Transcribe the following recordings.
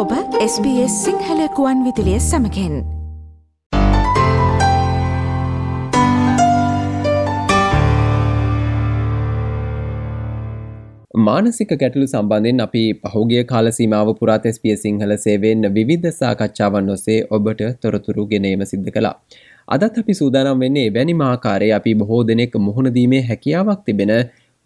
ඔබ SBS සිංහල කුවන් විදිලිය සමකෙන් මානසික ගැටලු සම්බන්ධයෙන් අපි පහුගිය කාලසීමාව පුරාත් SBS සිංහල සේවෙන් විවිධ සාකච්ඡාවන් ඔස්සේ ඔබට තොරතුරු ගෙනීම සිද්ධ කළා. අදත් අපි සූදානම් වෙන්නේ වැනි මාකාරය අපි බොහෝ දෙනෙක් මුහුණදීමේ හැකියාවක් තිබෙන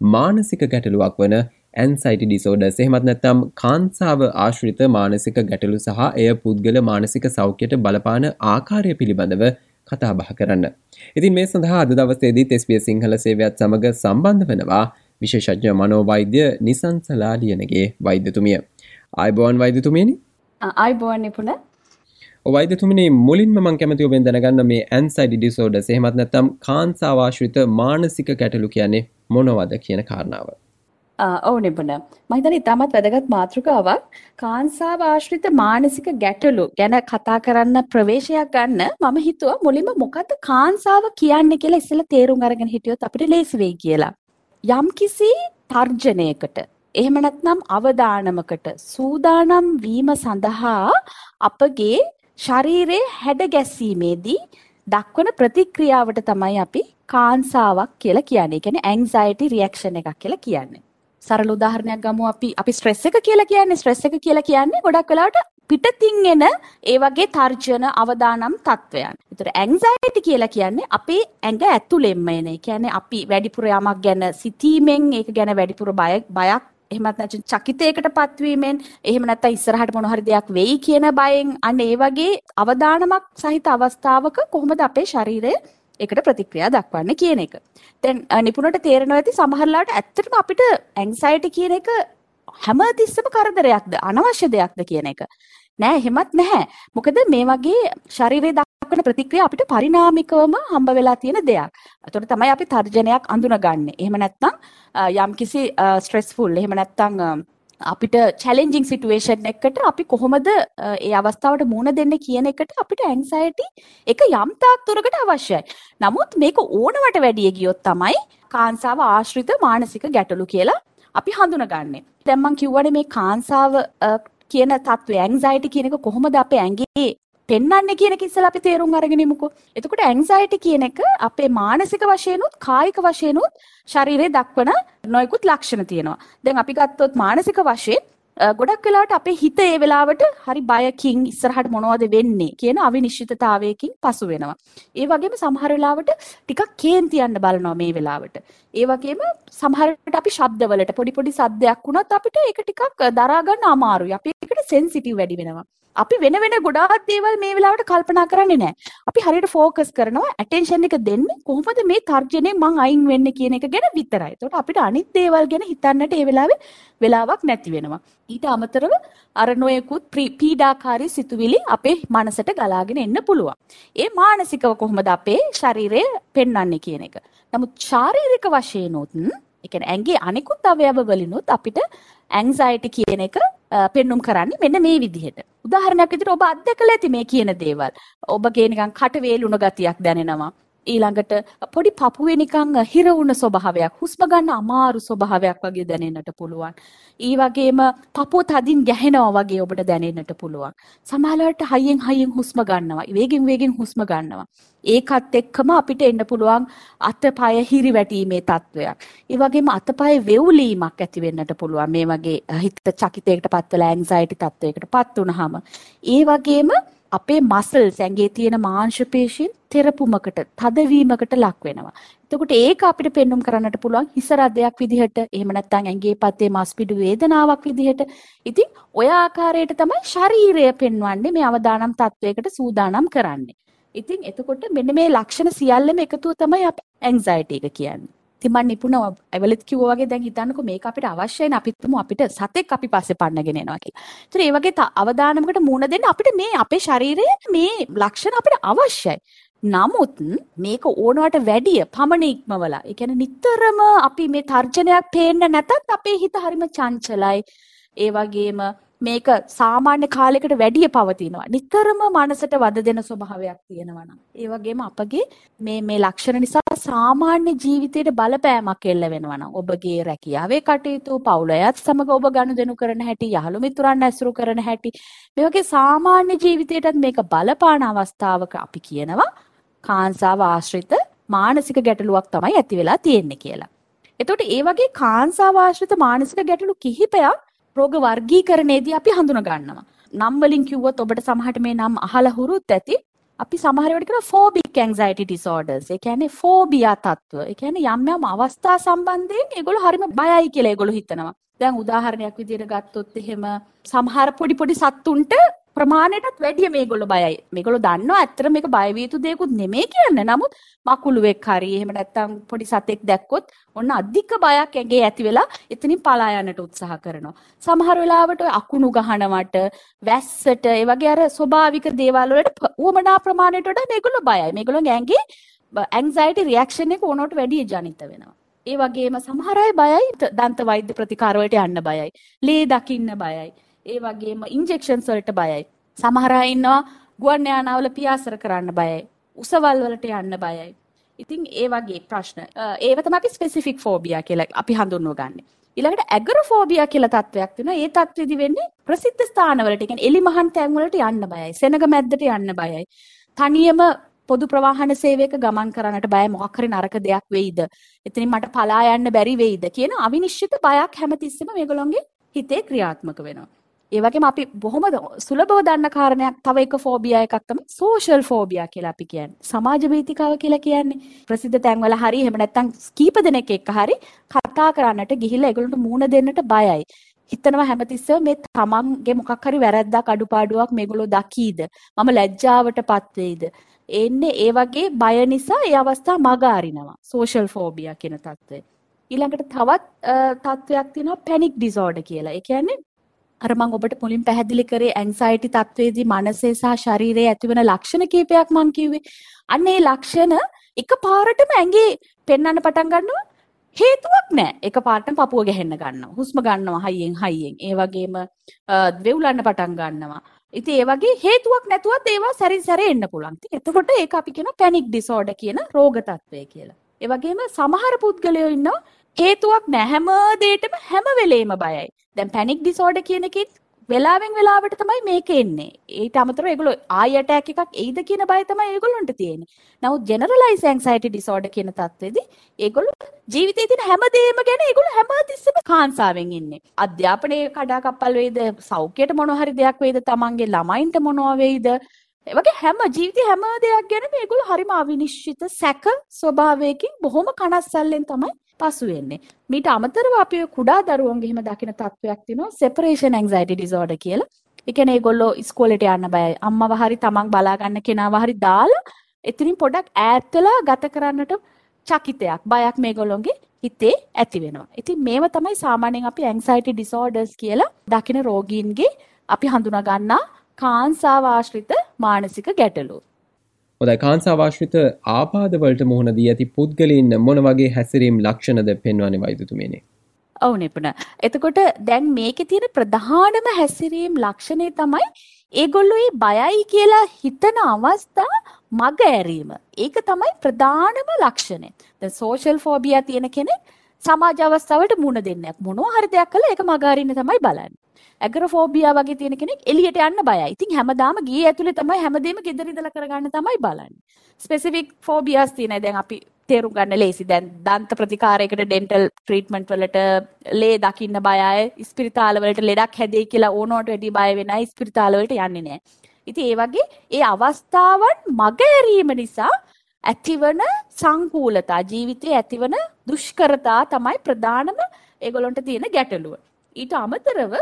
මානසික ගැටලුවක් වන ඇන්සයිටි ඩිසෝඩ සෙහමත් නැත්තම් කාන්සාාව ආශ්‍රිත මානසික ගැටලු සහ එය පුද්ගල මානසික සෞඛ්‍යයට බලපාන ආකාරය පිළිබඳව කතා බහ කරන්න. ඉතින් මේ සඳහා අද දවසේදී තෙස්පිය සිංහල සේවයක් සමඟ සම්බන්ධ වනවා විශේෂඥ මනෝවෛද්‍ය නිසංසලා ලියනගේ වෛද්‍යතුමිය. අයිබෝන් වෛද්‍යතුමියනි අයිබෝන් නිපුණ වෛදතුමනි මුලින්ම මං කැමති ඔබෙන් දැනගන්න මේ ඇන්සයිඩි ඩිසෝඩ සෙහමත් නැතම් කාන්සාවාශ්‍රිත මානසික ගැටලු කියන්නේ මොනවද කියන කාරණාව. ඔව් නිබුණ මහිතන ඉතාමත් වැදගත් මාතෘකාවක් කාන්සාව ආශ්‍රිත මානසික ගැටලු ගැන කතා කරන්න ප්‍රවේශයක් ගන්න මම හිතුවා මුලින්ම මොකද්ද කාන්සාව කියන්නේ කියලා ඉස්සෙල්ලා තේරුම් අරගෙන හිටියොත් අපිට ලේසි වෙයි කියලා. යම්කිසි තර්ජනයකට එහෙම නැත්නම් අවදානමකට සූදානම් වීම සඳහා අපගේ ශරීරයේ හැඩ ගැස්සීමේදී දක්වන ප්‍රතික්‍රියාවට තමයි අපි කාන්සාවක් කියලා කියන්නේ. ඒ කියන්නේ ඇන්සයිටි රියැක්ෂන් එකක් කියලා කියන්නේ. සරල උදාහරණයක් ගමු අපි අපි ස්ට්‍රෙස් එක කියලා කියන්නේ ස්ට්‍රෙස් එක කියලා කියන්නේ ගොඩක් වෙලාවට පිටතින් එන ඒ වගේ තර්ජන අවදානම් තත්වයන්. ඒතර ඇන්සයිටි කියලා කියන්නේ අපේ ඇඟ ඇතුළෙන්ම එන. ඒ කියන්නේ අපි වැඩිපුර යමක් ගැන සිතීමෙන් ඒක ගැන වැඩිපුර බය බයක් එහෙමත් නැත්නම් චකිතයකට පත්වීමෙන් එහෙම නැත්නම් ඉස්සරහට මොන හරි දෙයක් වෙයි කියන බයෙන් අන්න ඒ වගේ අවදානමක් සහිත අවස්ථාවක කොහොමද අපේ ශරීරය ඒකට ප්‍රතික්‍රියා දක්වන්න කියන එක. දැන් නිපුණට තේරෙනවා ඇති සමහරලාට ඇත්තටම අපිට ඇන්සයිටි කියන එක හැමතිස්සම කරදරයක්ද අනවශ්‍ය දෙයක්ද කියන එක. නෑ එහෙමත් නැහැ. මොකද මේ වගේ ශරීරයේ දක්වන ප්‍රතික්‍රියා අපිට පරිණාමිකවම හම්බ වෙලා තියෙන දෙයක්. ඒතකොට තමයි අපි තර්ජනයක් අඳුනගන්නේ. එහෙම නැත්නම් යම්කිසි ස්ට්‍රෙස්ෆුල් එහෙම නැත්නම් අපිට චැලෙන්ජිං සිටුවේෂන් එකට අපි කොහොමද ඒ අවස්ථාවට මුහුණ දෙන්න කියන එකට අපිට ඇන්සයිටි එක යම් තාක් දුරකට අවශ්‍යයි. නමුත් මේක ඕනවට වැඩිය ගියොත් තමයි කාන්සාව ආශ්‍රිත මානසික ගැටලු කියලා අපි හඳුනගන්නේ. දැන් මම කිව්වනේ මේ කාන්සාව කියන තත්ත්වය ඇන්සයිටි කියන එක කොහොමද අපේ ඇඟේ පෙන්වන්නේ කියන එක ඉස්සලා අපි තේරුම් අරගෙන ඉමුකෝ. එතකොට ඇන්සයිටි කියන එක අපේ මානසික වශයෙන්ුත් කායික වශයෙන්ුත් ශරීරයේ දක්වන නොයෙකුත් ලක්ෂණ තියෙනවා. දැන් අපි ගත්තොත් මානසික වශයෙන් ගොඩක් වෙලාවට අපේ හිත ඒ වෙලාවට හරි බයකින් ඉස්සරහට මොනවද වෙන්නේ කියන අවිනිශ්චිතතාවයකින් පසු වෙනවා. ඒ වගේම සමහර වෙලාවට ටිකක් කේන්ති යන්න බලනවා මේ වෙලාවට. ඒ වගේම සමහරට අපි ශබ්දවලට පොඩි පොඩි සද්දයක් වුණත් අපිට ඒක ටිකක් දරා ගන්න අමාරුයි. අපි ඒකට සෙන්සිටිව් වැඩි වෙනවා. අපි වෙන වෙන ගොඩාක් දේවල් මේ වෙලාවට කල්පනා කරන්නේ නැහැ. අපි හරියට ફોකස් කරනවා ඇටෙන්ෂන් එක දෙන්නේ කොහොමද මේ තර්ජනේ මං අයින් වෙන්නේ කියන එක ගැන විතරයි. ඒකට අපිට අනිත් දේවල් ගැන හිතන්නට ඒ වෙලාවේ වෙලාවක් නැති වෙනවා. ඊට අමතරව අර නොයෙකුත් පීඩාකාරී සිතුවිලි අපේ මනසට ගලාගෙන එන්න පුළුවන්. ඒ මානසිකව කොහොමද අපේ ශරීරය පෙන්වන්නේ කියන එක. නමුත් ශාරීරික වශයෙන් උත් ඒ කියන්නේ ඇඟේ අනිකුත් අවයව වලිනුත් අපිට ඇන්සයිටි කියන එක පෙන්눔 කරන්නේ මෙන්න මේ විදිහට. උදාහරණයක් විදිහට ඔබ අත්දැකලා ඇති මේ කියන දේවල්. ඔබගේ නිකන් කට වේලුණ ගතියක් දැනෙනවා. ඊළඟට පොඩි පපුවේ නිකන් හිර වුණ ස්වභාවයක් හුස්ම ගන්න අමාරු ස්වභාවයක් වගේ දැනෙන්නට පුළුවන්. ඊ වගේම පපුව තදින් ගැහෙනවා වගේ ඔබට දැනෙන්නට පුළුවන්. සමහරවිට හයියෙන් හයියෙන් හුස්ම ගන්නවා. වේගෙන් වේගෙන් හුස්ම ගන්නවා. ඒකත් එක්කම අපිට එන්න පුළුවන් අතපය හිරිවැටීමේ තත්වයක්. ඒ වගේම අතපය වෙවුලීමක් ඇති වෙන්නට පුළුවන්. මේ වගේ හිත චකිතයකට පත් වෙලා ඇන්සයිටි තත්වයකට පත් වුනහම. ඒ වගේම අපේ මසල්ස් ඇඟේ තියෙන මාංශ පේශීන් තෙරපුමකට තදවීමකට ලක් වෙනවා. එතකොට ඒක අපිට පෙන්눔 කරන්නට පුළුවන් හිස රදයක් විදිහට එහෙම නැත්නම් ඇඟේ පතේ මස්පිඩු වේදනාවක් විදිහට. ඉතින් ඔය ආකාරයට තමයි ශරීරය පෙන්වන්නේ මේ අවදානම් තත්වයකට සූදානම් කරන්නේ. ඉතින් එතකොට මෙන්න මේ ලක්ෂණ සියල්ලම එකතුව තමයි ඇන්සයිටි එක කියන්නේ. ඉතින් මම නිපුණ ඇවලත් කිව්වා වගේ දැන් හිතන්නකෝ මේක අපිට අවශ්‍යයි නේ අපිටම අපිට සතෙක් අපි පස්සේ පන්නගෙන එනවා කියලා. ඒතර ඒ වගේ අවදානමකට මුණ දෙන්න අපිට මේ අපේ ශරීරයේ මේ ලක්ෂණ අපිට අවශ්‍යයි. නමුත් මේක ඕනවට වැඩිය පමණ ඉක්මවලා. ඒ කියන්නේ නිතරම අපි මේ තර්ජනයක් පේන්න නැතත් අපේ හිත හරිම චංචලයි. ඒ වගේම මේක සාමාන්‍ය කාලයකට වැඩිය පවතිනවා. නිතරම මනසට වද දෙන ස්වභාවයක් තියෙනවා නම්. ඒ වගේම අපගේ මේ මේ ලක්ෂණ නිසා සාමාන්‍ය ජීවිතයට බලපෑමක් එල්ල වෙනවා නම් ඔබගේ රැකියාවේ කටයුතු, පවුලයත් සමග ඔබ ගනුදෙනු කරන හැටි, යහළු මිතුරන් ඇසුරු කරන හැටි, මේ වගේ සාමාන්‍ය ජීවිතයටත් මේක බලපාන අවස්ථාවක අපි කියනවා කාන්සාව ආශ්‍රිත මානසික ගැටලුවක් තමයි ඇති වෙලා තියෙන්නේ කියලා. එතකොට ඒ වගේ කාන්සාව ආශ්‍රිත මානසික ගැටලු කිහිපයක් රෝග වර්ගීකරණයේදී අපි හඳුන ගන්නවා. නම් වලින් කිව්වොත් ඔබට සමහරට මේ නම් අහලා හුරුත් ඇති. අපි සමහර වෙලාවට කියන phobic anxiety disorders. ඒ කියන්නේ phobia තත්ත්ව. ඒ කියන්නේ යම් යම් අවස්ථා සම්බන්ධයෙන් ඒගොල්ලෝ හරිම බයයි කියලා ඒගොල්ලෝ හිතනවා. දැන් උදාහරණයක් විදිහට ගත්තොත් එහෙම සමහර පොඩි පොඩි සත්තුන්ට ප්‍රමාණයටත් වැඩිය මේගොල්ලෝ බයයි. මේගොල්ලෝ දන්නවා ඇත්තට මේක බය විය යුතු දෙයක්ුත් නෙමෙයි කියන්නේ. නමුත් මකුළුවෙක් හරි එහෙම නැත්නම් පොඩි සතෙක් දැක්කොත් ඔන්න අධික බයක් ඇඟේ ඇති වෙලා එතනින් පලා යන්නට උත්සාහ කරනවා. සමහර වෙලාවට අකුණු ගහනවට, වැස්සට, ඒ වගේ අර ස්වභාවික දේවල් වලට උවමනා ප්‍රමාණයට වඩා මේගොල්ලෝ බයයි. මේගොල්ලෝගේ ඇඟේ ඇන්සයිටි රියැක්ෂන් එක ඕනවට වැඩිය ජනිත වෙනවා. ඒ වගේම සමහර අය බයයි දන්ත වෛද්‍ය ප්‍රතිකාර වලට යන්න බයයි. ලේ දකින්න බයයි. ඒ වගේම ඉන්ජෙක්ෂන්ස් වලට බයයි. සමහර අය ඉන්නවා ගුවන් යානාවල පියාසර කරන්න බයයි. උසවල් වලට යන්න බයයි. ඉතින් ඒ වගේ ප්‍රශ්න. ඒව තමයි ස්පෙસિෆික් ෆෝබියා කියලා අපි හඳුන්වගන්නේ. ඊළඟට ඇගරොෆෝබියා කියලා තත්වයක් තියෙනවා. ඒ තත්ත්වෙදි වෙන්නේ ප්‍රසිද්ධ ස්ථානවලට, ඒ කියන්නේ එලිමහන් තැන් වලට යන්න බයයි. සෙනග මැද්දට යන්න බයයි. තනියම පොදු ප්‍රවාහන සේවයක ගමන් කරන්නට බය මොකක් හරි නරක දෙයක් වෙයිද? එතනින් මට පලා යන්න බැරි වෙයිද කියන අවිනිශ්චිත බයක් හැමතිස්සෙම මේගොල්ලෝගේ හිතේ ක්‍රියාත්මක වෙනවා. ඒ වගේම අපි බොහොම සුලභව දන්න කාරණයක් තව එක ෆෝබියා එකක් තමයි සෝෂල් ෆෝබියා කියලා අපි කියන්නේ. සමාජ භීතිකාව කියලා කියන්නේ. ප්‍රසිද්ධ තැන්වල හරි එහෙම නැත්නම් කීප දෙනෙක් එක්ක හරි කතා කරන්නට ගිහිල්ලා ඒගොල්ලන්ට මූණ දෙන්නට බයයි. හිතනවා හැමතිස්සෙම මේ තමන්ගේ මොකක් හරි වැරැද්දක් අඩුපාඩුවක් මේගොල්ලෝ දකීද? මම ලැජ්ජාවටපත් වෙයිද? එන්නේ ඒ වගේ බය නිසා ඒ අවස්ථා මග අරිනවා. සෝෂල් ෆෝබියා කියන තත්ත්වය. ඊළඟට තවත් තත්ත්වයක් තියෙනවා පැනික් ඩිසෝඩර් කියලා. ඒ කියන්නේ අර මම ඔබට මුලින් පැහැදිලි කරේ ඇන්සයිටි තත්වයේදී මනසේ සහ ශරීරයේ ඇතිවන ලක්ෂණ කීපයක් මම කිව්වේ. අන්න ඒ ලක්ෂණ එකපාරටම ඇඟේ පෙන්වන්න පටන් ගන්නවා හේතුවක් නැහැ. එකපාරටම පපුව ගැහෙන්න ගන්නවා. හුස්ම ගන්නවා හයියෙන් හයියෙන්. ඒ වගේම වෙවුලන්න පටන් ගන්නවා. ඉතින් ඒ වගේ හේතුවක් නැතුවත් ඒවා සැරින් සැරේ එන්න පුළුවන්. ඉතින් එතකොට ඒක අපි කියන පැනික් ඩිසෝඩර් කියන රෝග තත්වය කියලා. ඒ වගේම සමහර පුද්ගලයෝ ඉන්නවා හේතුවක් නැහැ හැම දෙයකටම හැම වෙලේම බයයි. දැන් පැනික් ඩිසෝඩර් කියන එකෙත් වෙලාවෙන් වෙලාවට තමයි මේක එන්නේ. ඊට අමතරව ඒගොල්ලෝ ආයි ඇටැක් එකක් එයිද කියන බය තමයි ඒගොල්ලන්ට තියෙන්නේ. නමුත් ජෙනරලයිස් ඇන්සයිටි ඩිසෝඩර් කියන තත්ත්වෙදී ඒගොල්ලෝ ජීවිතේ තියෙන හැම දෙයක්ම ගැන ඒගොල්ලෝ හැමතිස්සෙම කාන්සාවෙන් ඉන්නේ. අධ්‍යාපනයේ කඩාකප්පල් වෙයිද, සෞඛ්‍යයට මොනවා හරි දෙයක් වෙයිද, තමන්ගේ ළමයින්ට මොනවා වෙයිද, ඒ වගේ හැම ජීවිතේ හැම දෙයක් ගැන මේගොල්ලෝ හරිම අවිනිශ්චිත සැක ස්වභාවයකින් බොහොම කනස්සල්ලෙන් තමයි පසු වෙන්නේ. මීට අමතරව අපි කුඩා දරුවන්ගේ එහෙම දකින තත්වයක් තියෙනවා separation anxiety disorder කියලා. ඒ කියන්නේ ඒගොල්ලෝ ඉස්කෝලේට යන්න බයයි. අම්මව හරි තමන් බලා ගන්න කෙනාව හරි දාලා එතනින් පොඩක් ඈත් වෙලා ගත කරන්නට චකිතයක් බයක් මේගොල්ලොන්ගේ හිතේ ඇති වෙනවා. ඉතින් මේව තමයි සාමාන්‍යයෙන් අපි anxiety disorders කියලා දකින රෝගීන්ගේ අපි හඳුනා ගන්නා කාන්සාව ආශ්‍රිත මානසික ගැටලු. හොඳයි කාන්සාවාශ්‍රිත ආබාධවලට මුහුණ දී ඇති පුද්ගලයින් මොන වගේ හැසිරීම් ලක්ෂණද පෙන්වන්නේ වෛද්‍යතුමියනේ? ඔව් නිපුණ. එතකොට දැන් මේකේ තියෙන ප්‍රධානම හැසිරීම් ලක්ෂණය තමයි ඒගොල්ලෝ බයයි කියලා හිතන අවස්ථා මග ඇරීම. ඒක තමයි ප්‍රධානම ලක්ෂණය. දැන් සෝෂල් ෆෝබියා තියෙන කෙනෙක් සමාජ අවස්ථාවලට මුහුණ දෙන්නේ නැහැ. මොනවා හරි දෙයක් කළා ඒක මග අරින්න තමයි බලන්නේ. ඇග්‍රෆෝබියා වගේ තියෙන කෙනෙක් එළියට යන්න බයයි. ඉතින් හැමදාම ගියේ ඇතුලේ තමයි හැමදේම ගෙදර ඉඳලා කරගන්න තමයි බලන්නේ. ස්පෙસિෆික් ෆෝබියාස් තියෙනවා. දැන් අපි තේරුම් ගන්න ලේසි. දැන් දන්ත ප්‍රතිකාරයකට ඩෙන්ටල් ට්‍රීට්මන්ට් වලට ලේ දකින්න බය අය, ස්පිරිතාල වලට ලෙඩක් හැදෙයි කියලා ඕනෝට වැඩි බය වෙන අය ස්පිරිතාල වලට යන්නේ නැහැ. ඉතින් ඒ වගේ ඒ අවස්ථාවන් මග ඇරීම නිසා ඇතිවන සංකූලතා ජීවිතයේ ඇතිවන දුෂ්කරතා තමයි ප්‍රධානම ඒගොල්ලන්ට තියෙන ගැටලුව. ඊට අමතරව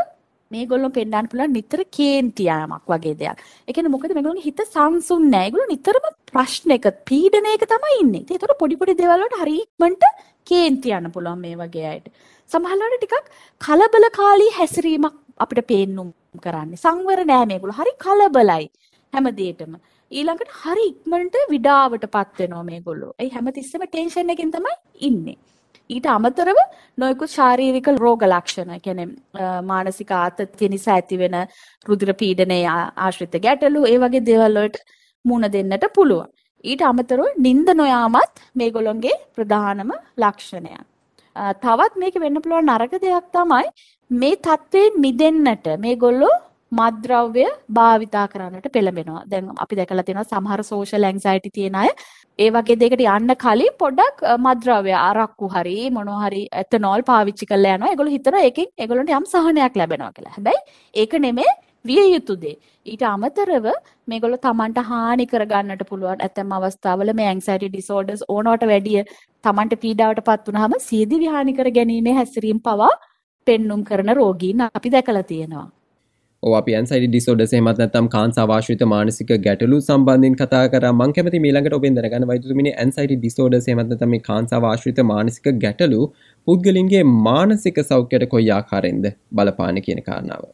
මේගොල්ලෝ පෙන්වන්න පුළුවන් නිතර කේන්ති යාමක් වගේ දෙයක්. ඒ කියන්නේ මොකද මේගොල්ලෝගේ හිත සංසුන් නැහැ. ඒගොල්ලෝ නිතරම ප්‍රශ්නයක පීඩනයක තමයි ඉන්නේ. ඉතින් ඒතකොට පොඩි පොඩි දේවල් වලට හරි ඉක්මනට කේන්ති යන්න පුළුවන් මේ වගේ අයට. සමහරවිට ටිකක් කලබලකාරී හැසිරීමක් අපිට පේන්නුම් කරන්නේ. සංවර නෑ මේගොල්ලෝ. හරි කලබලයි හැම දෙයකම. ඊළඟට හරි ඉක්මනට විඩාවටපත් වෙනවා මේගොල්ලෝ. ඒ හැමතිස්සෙම ටෙන්ෂන් එකෙන් තමයි ඉන්නේ. ඊට අමතරව නොයෙකුත් ශාරීරික රෝග ලක්ෂණ කියන්නේ මානසික ආතතිය නිසා ඇතිවෙන රුධිර පීඩනයේ ආශ්‍රිත ගැටලු ඒ වගේ දේවල් වලට මුහුණ දෙන්නට පුළුවන්. ඊට අමතරව නිින්ද නොයාමත් මේගොල්ලොන්ගේ ප්‍රධානම ලක්ෂණයක්. තවත් මේක වෙන්න පුළුවන් නරක දෙයක් තමයි මේ தත්වයෙන් මිදෙන්නට මේගොල්ලෝ මත්ද්‍රව්‍ය භාවිතා කරන්නට පෙළඹෙනවා. දැන් අපි දැකලා තියෙනවා සමහර social anxiety තියෙන අය ඒ වගේ දෙයකට යන්න කලින් පොඩ්ඩක් මත්ද්‍රව්‍ය අරක්කු හරි මොනවා හරි එතනෝල් පාවිච්චි කරලා යනවා. ඒගොල්ලෝ හිතනවා ඒකෙන් ඒගොල්ලන්ට යම් සහනයක් ලැබෙනවා කියලා. හැබැයි ඒක නෙමෙයි විය යුතු දේ. ඊට අමතරව මේගොල්ලෝ Tamanට හානි කරගන්නට පුළුවන්. ඇතැම් අවස්ථාවල මේ anxiety disorders ඕනවට වැඩිය Tamanට පීඩාවටපත් වුනහම සියදිවි හානි කර ගැනීමේ හැසිරීම පවා පෙන්눔 කරන රෝගීන් අපි දැකලා තියෙනවා. අපි ඇන්සයිඩි ඩිසෝඩස් එහෙමත් නැත්නම් කාන්සාව ආශ්‍රිත මානසික ගැටලු සම්බන්ධයෙන් කතා කරා. මම කැමති ඊළඟට ඔබෙන් දැනගන්න. වෛද්‍යතුමනි ඇන්සයිඩි ඩිසෝඩස් එහෙමත් නැත්නම් මේ කාන්සාව ආශ්‍රිත මානසික ගැටලු පුද්ගලින්ගේ මානසික සෞඛ්‍යයට කොයි ආකාරයෙන්ද බලපාන කියන කාරණාව?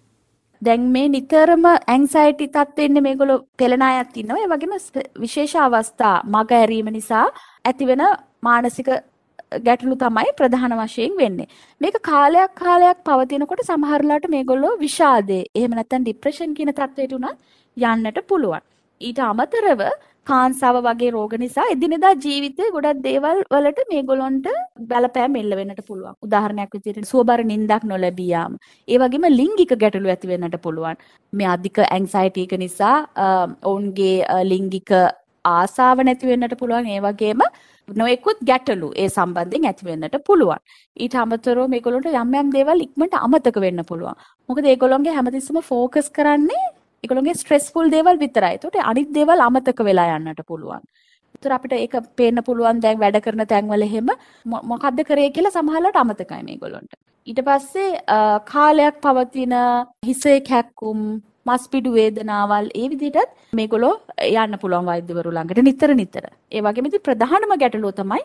දැන් මේ නිතරම ඇන්සයිටි තත්ත්වෙන්නේ මේගොල්ලෝ පෙළෙන අයත් ඉන්නවා. ඒ වගේම විශේෂ අවස්ථා මග ඇරීම නිසා ඇතිවෙන මානසික ගැටලු තමයි ප්‍රධාන වශයෙන් වෙන්නේ. මේක කාලයක් කාලයක් පවතිනකොට සමහරලාට මේගොල්ලෝ විෂාදේ එහෙම නැත්නම් ડિප්‍රෙෂන් කියන තත්ත්වයට උනත් යන්නට පුළුවන්. ඊට අමතරව කාන්සාව වගේ රෝග නිසා එදිනෙදා ජීවිතේ ගොඩක් දේවල් වලට මේගොල්ලන්ට බලපෑම් එල්ල වෙන්නට පුළුවන්. උදාහරණයක් විදිහට සුවබර නිින්දක් නොලැබී යාම. ඒ වගේම ලිංගික ගැටලු ඇති වෙන්නට පුළුවන්. මේ අධික ඇන්සයිටි එක නිසා ඔවුන්ගේ ලිංගික ආසාව නැති වෙන්නට පුළුවන්. ඒ වගේම නොයෙකුත් ගැටලු ඒ සම්බන්ධයෙන් ඇති වෙන්නට පුළුවන්. ඊට අමතරව මේගොල්ලන්ට යම් යම් දේවල් ඉක්මනට අමතක වෙන්න පුළුවන්. මොකද ඒගොල්ලන්ගේ හැමතිස්සම ફોකස් කරන්නේ ඒගොල්ලන්ගේ ස්ට්‍රෙස්ෆුල් දේවල් විතරයි. ඒකට අනිත් දේවල් අමතක වෙලා යන්නට පුළුවන්. ඒතර අපිට ඒක පේන්න පුළුවන් දැන් වැඩ කරන තැන්වල එහෙම මොකද්ද කරේ කියලා සමහරවිට අමතකයි මේගොල්ලන්ට. ඊට පස්සේ කාලයක් පවතින හිසේ කැක්කුම් මස්පිඩු වේදනාවල් ඒ විදිහටත් මේගොල්ලෝ යන්න පුළුවන් වෛද්‍යවරු ළඟට නිතර නිතර. ඒ වගේම ඉතින් ප්‍රධානම ගැටලුව තමයි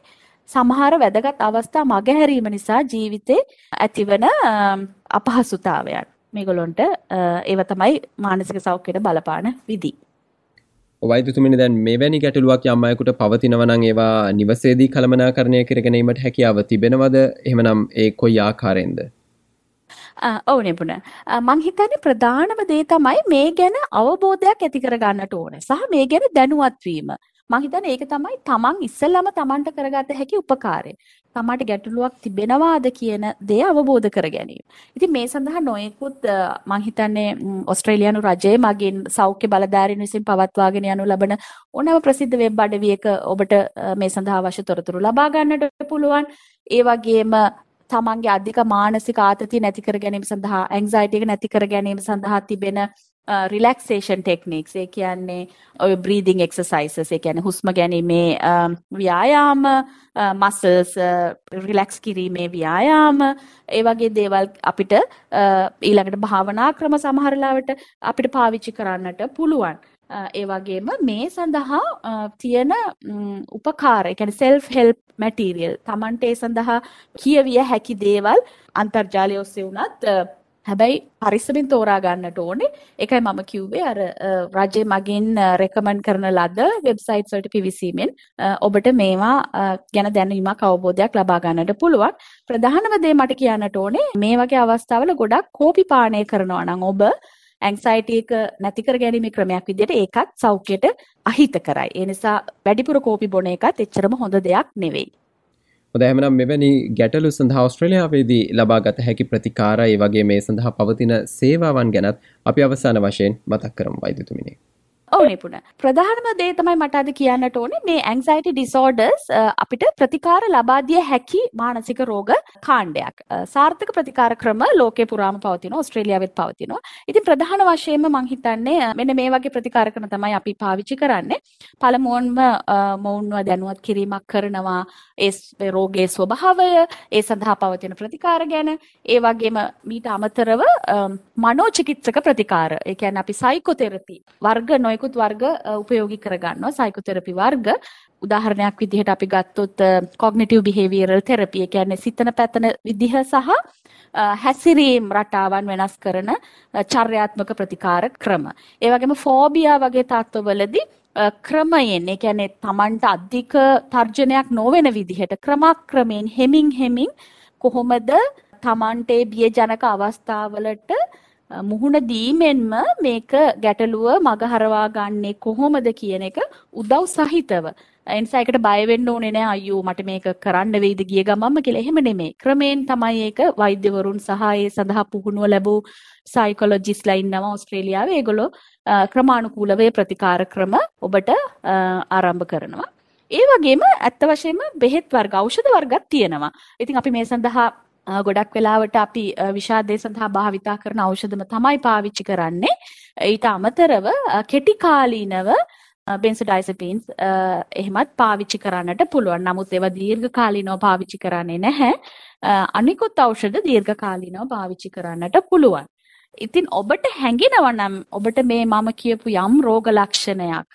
සමහර වැදගත් අවස්ථා මගහැරීම නිසා ජීවිතේ ඇතිවන අපහසුතාවයන්. මේගොල්ලොන්ට ඒව තමයි මානසික සෞඛ්‍යයට බලපාන විදි. වෛද්‍යතුමනි දැන් මෙවැනි ගැටලුවක් යම් අයෙකුට පවතිනවා නම් ඒවා නිවසේදී කළමනාකරණය කර ගැනීමට හැකියාව තිබෙනවද? එහෙමනම් ඒ කොයි ආකාරයෙන්ද? ඔව් නිපුණ. මං හිතන්නේ ප්‍රධානම දේ තමයි මේ ගැන අවබෝධයක් ඇති කරගන්නට ඕනේ. සහ මේ ගැන දැනුවත් වීම. මං හිතන්නේ ඒක තමයි තමන් ඉස්සෙල්ලාම තමන්ට කරගත හැකි උපකාරය. තමාට ගැටලුවක් තිබෙනවාද කියන දේ අවබෝධ කර ගැනීම. ඉතින් මේ සඳහා නොයෙකුත් මං හිතන්නේ ඕස්ට්‍රේලියානු රජය මගින් සෞඛ්‍ය බලධාරීන් විසින් පවත්වාගෙන යනු ලබන ඕනෑම ප්‍රසිද්ධ වෙබ් අඩවියක ඔබට මේ සඳහා අවශ්‍ය තොරතුරු ලබා ගන්නට පුළුවන්. ඒ වගේම තමන්ගේ අධික මානසික ආතතිය නැති කර ගැනීම සඳහා ඇන්සයිටි එක නැති කර ගැනීම සඳහා තිබෙන රිලැක්සේෂන් ටෙක්නික්ස් ඒ කියන්නේ ඔය බ්‍රීදිං එක්සර්සයිසස් ඒ කියන්නේ හුස්ම ගැනීමේ ව්‍යායාම මසල්ස් රිලැක්ස් කිරීමේ ව්‍යායාම. ඒ වගේ දේවල් අපිට ඊළඟට භාවනා ක්‍රම සමහර අපිට පාවිච්චි කරන්නට පුළුවන්. ඒ වගේම මේ සඳහා තියෙන උපකාර ඒ කියන්නේ self help material Tamante ඒ සඳහා කියවිය හැකි දේවල් අන්තර්ජාලය ඔස්සේ වුණත් හැබැයි පරිස්සමින් තෝරා ගන්නට ඕනේ. ඒකයි මම කිව්වේ අර රජය මගින් රෙකමන්ඩ් කරන ලද වෙබ්සයිට්ස් වලට පිවිසීමෙන් uh, ඔබට මේවා uh, ගැන දැනීමක් අවබෝධයක් ලබා ගන්නට පුළුවන්. ප්‍රධානම දේ මට කියන්නට ඕනේ මේ වගේ අවස්ථාවල ගොඩක් කෝපි පානය කරනවා නම් ඔබ ඇන්සයිටි එක නැති කර ගැනීමේ ක්‍රමයක් විදිහට ඒකත් සෞඛ්‍යයට අහිත කරයි. ඒ නිසා වැඩිපුර කෝපි බොන එකත් එච්චරම හොඳ දෙයක් නෙවෙයි. හොඳ එහෙනම් මෙවැනි ගැටලු සඳහා ඕස්ට්‍රේලියාවේදී ලබාගත හැකි ප්‍රතිකාර ඒ වගේ මේ සඳහා පවතින සේවාවන් ගැනත් අපි අවසාන වශයෙන් මතක් කරමු වෛද්‍යතුමිනි. ඔව් නිපුණ. ප්‍රධානම දේ තමයි මට අද කියන්නට ඕනේ මේ ඇන්සයිටි ඩිසෝඩර්ස් අපිට ප්‍රතිකාර ලබා දිය හැකි මානසික රෝග කාණ්ඩයක්. සාර්ථක ප්‍රතිකාර ක්‍රම ලෝකේ පුරාම පවතිනවා. ඕස්ට්‍රේලියාවෙත් පවතිනවා. ඉතින් ප්‍රධාන වශයෙන්ම මම හිතන්නේ මෙන්න මේ වගේ ප්‍රතිකාර ක්‍රම තමයි අපි පාවිච්චි කරන්නේ. පළමුවන්ම මොවුන්ව දැනුවත් කිරීමක් කරනවා ඒ රෝගයේ ස්වභාවය, ඒ සඳහා පවතින ප්‍රතිකාර ගැන, ඒ වගේම මීට අමතරව මනෝචිකිත්සක ප්‍රතිකාර. ඒ කියන්නේ අපි සයිකෝതെරපි වර්ග නොයෙකුත් නොයෙකුත් වර්ග උපයෝගී කරගන්නවා සයිකෝതെරපි වර්ග උදාහරණයක් විදිහට අපි ගත්තොත් කොග්නිටිව් බිහේවියරල් තෙරපි ඒ කියන්නේ සිතන පැතන විදිහ සහ හැසිරීම් රටාවන් වෙනස් කරන චර්යාත්මක ප්‍රතිකාර ක්‍රම. ඒ වගේම ෆෝබියා වගේ තත්ත්වවලදී අ, ක්‍රමයෙන් ඒ කියන්නේ Tamanට අධික තර්ජනයක් නොවන විදිහට ක්‍රමක්‍රමයෙන් හෙමින් හෙමින් කොහොමද Tamanට ඒ බියජනක අවස්ථාවලට අ, මුහුණ දීමෙන්ම මේක ගැටලුව මගහරවා ගන්නේ කොහොමද කියන එක උදව් සහිතව එනිසා ඒකට බය වෙන්න ඕනේ නෑ අයියෝ මට මේක කරන්න වෙයිද ගිය ගමන්ම කියලා. එහෙම නෙමෙයි. ක්‍රමයෙන් තමයි ඒක වෛද්‍යවරුන් සහ ඒ සඳහා පුහුණුව ලැබූ සයිකොලොජිස්ට්ලා ඉන්නවා ඕස්ට්‍රේලියාවේ. ඒගොල්ලෝ අ, ක්‍රමානුකූලව ඒ ප්‍රතිකාර ක්‍රම ඔබට අ, ආරම්භ කරනවා. ඒ වගේම ඇත්ත වශයෙන්ම බෙහෙත් වර්ග ඖෂධ වර්ගත් තියෙනවා. ඉතින් අපි මේ සඳහා අ, ගොඩක් වෙලාවට අපි අ, විෂාදය සඳහා භාවිතා කරන ඖෂධම තමයි පාවිච්චි කරන්නේ. ඊට අමතරව අ, කෙටි කාලීනව බෙන්සඩයිසපීන්ස් එහෙමත් පාවිච්චි කරන්නට පුළුවන්. නමුත් ඒවා දීර්ඝකාලීනව පාවිච්චි කරන්නේ නැහැ. අ, අනිකුත් ඖෂධ දීර්ඝකාලීනව පාවිච්චි කරන්නට පුළුවන්. ඉතින් ඔබට හැඟෙනවා නම් ඔබට මේ මම කියපු යම් රෝග ලක්ෂණයක්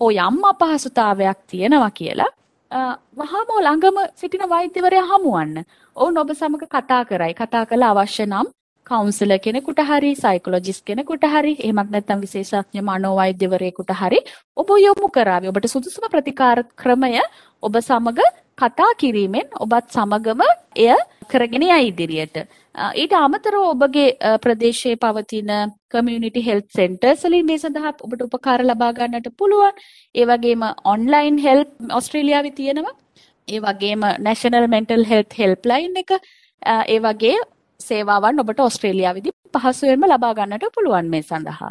හෝ යම් අපහසුතාවයක් තියෙනවා කියලා අ, වහාම ළඟම සිටින වෛද්‍යවරයා හමුවන්න. ඔවුන් ඔබ සමග කතා කරයි. කතා කරලා අවශ්‍ය නම් කවුන්සලර් කෙනෙකුට හරි සයිකොලොජිස්ට් කෙනෙකුට හරි එහෙමත් නැත්නම් විශේෂඥ මනෝවෛද්‍යවරයෙකුට හරි ඔබ යොමු කරાવી. ඔබට සුදුසුම ප්‍රතිකාර ක්‍රමය ඔබ සමග කතා කිරීමෙන් ඔබත් සමගම එය කරගෙන යයි ඉදිරියට. අ, ඊට අමතරව ඔබගේ අ, ප්‍රදේශයේ පවතින කමියුනිටි හෙල්ත් සෙන්ටර්ස් වලින් මේ සඳහා ඔබට උපකාර ලබා ගන්නට පුළුවන්. ඒ වගේම ඔන්ලයින් හෙල්ප් ඕස්ට්‍රේලියාවේ තියෙනවා. ඒ වගේම නැෂනල් මෙන්ටල් හෙල්ත් හෙල්ප්ලයින් එක අ, ඒ වගේ සේවාවන් ඔබට ඕස්ට්‍රේලියාවේදී පහසුවෙන්ම ලබා ගන්නට පුළුවන් මේ සඳහා.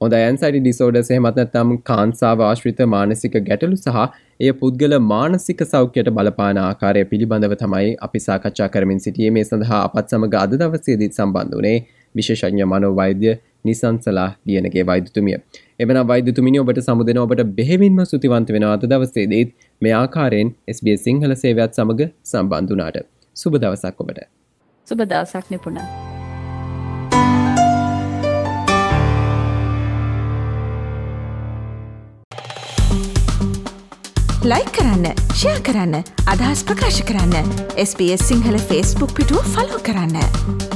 හොඳ ඇන්සයිඩි ඩිසෝඩර්ස් එහෙමත් නැත්නම් කාන්සාව ආශ්‍රිත මානසික ගැටලු සහ එය පුද්ගල මානසික සෞඛ්‍යයට බලපාන ආකාරය පිළිබඳව තමයි අපි සාකච්ඡා කරමින් සිටියේ මේ සඳහා අපත් සමග අද දවසේදීත් සම්බන්ධ වුණේ විශේෂඥ මනෝවෛද්‍ය නිසංසලා ලියනගේ වෛද්‍යතුමිය. එවනම් වෛද්‍යතුමිනි ඔබට සමුදෙන ඔබට බෙහෙවින්ම ස්තුතිවන්ත වෙනවා අද දවසේදීත් මේ ආකාරයෙන් SBS සිංහල සේවයත් සමග සම්බන්ධ වුණාට. සුබ දවසක් ඔබට. සුබ දවසක් නිපුණා. ලයි කරන්න ෂයා කරන්න අදහස් ප්‍රකාශ කරන්න SBS සිංහල ෆස්බුක් පිටුව ෆලෝ කරන්න.